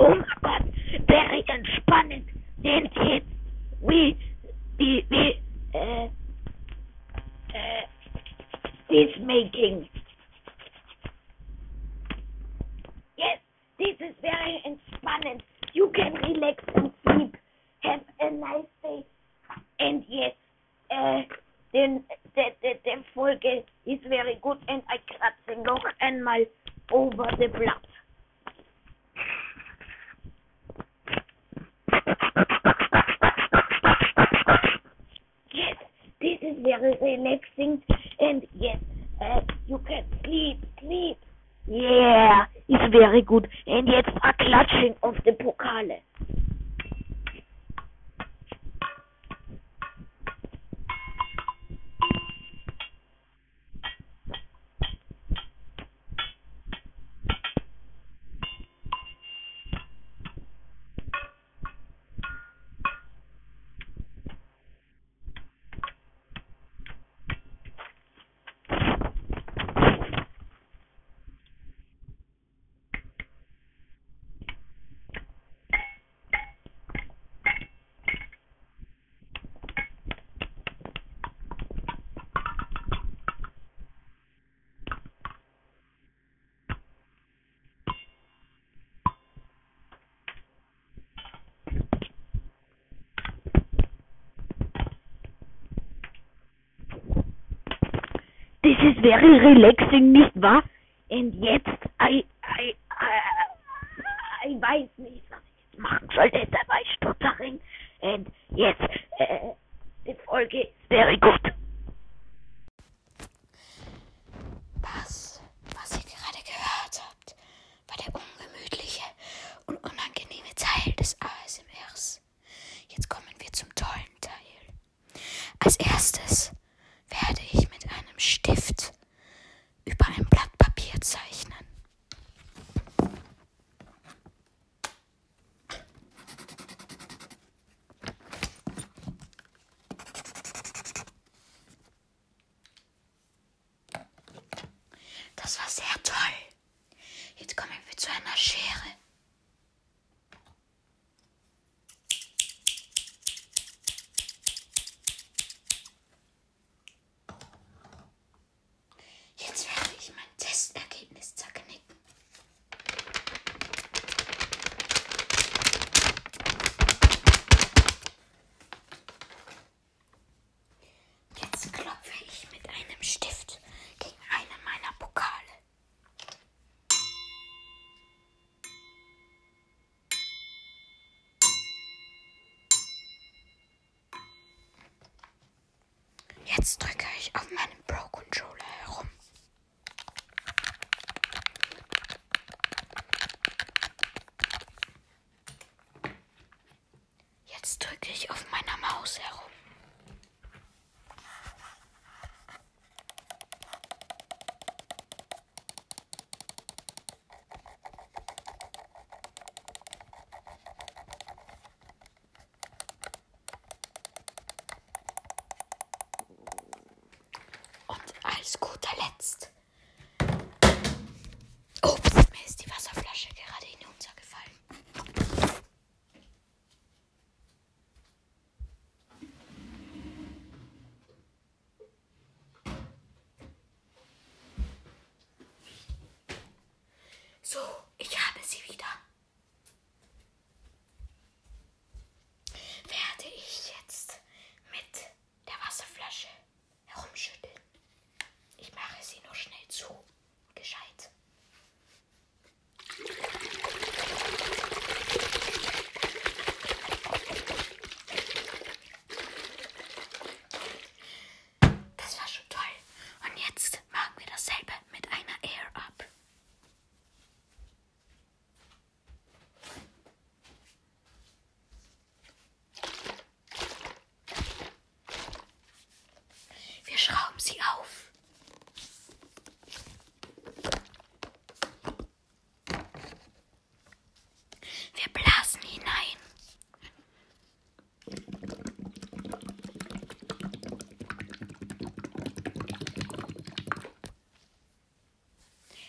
oh my god, very ganz spannend, den Hit, wie, wie, wie, äh, uh, äh, uh, this making. Yes, this is very spannend. You can relax and sleep. Have a nice day. And yes, uh, the the the the Folge is very good and I kratze noch einmal over the blood. Yes, this is very relaxing and yes, uh, you can sleep, sleep. Yeah, it's very good. And jetzt a klatsching of the Pokale. This is very relaxing, nicht wahr? Und jetzt, I, I, I, I weiß nicht, was ich machen soll, deshalb Das war sehr toll. Jetzt kommen wir zu einer Schere. Jetzt Jetzt drücke ich auf meinem Pro Controller herum. Jetzt drücke ich auf meiner Maus herum. ist guter Letzt.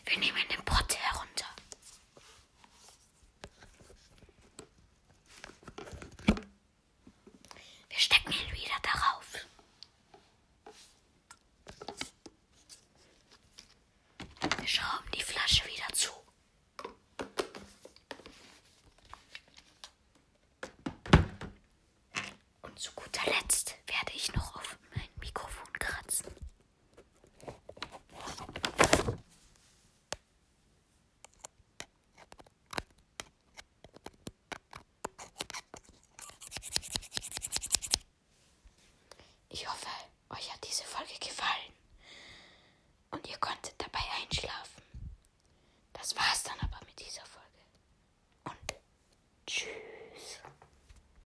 Wir nehmen den Pott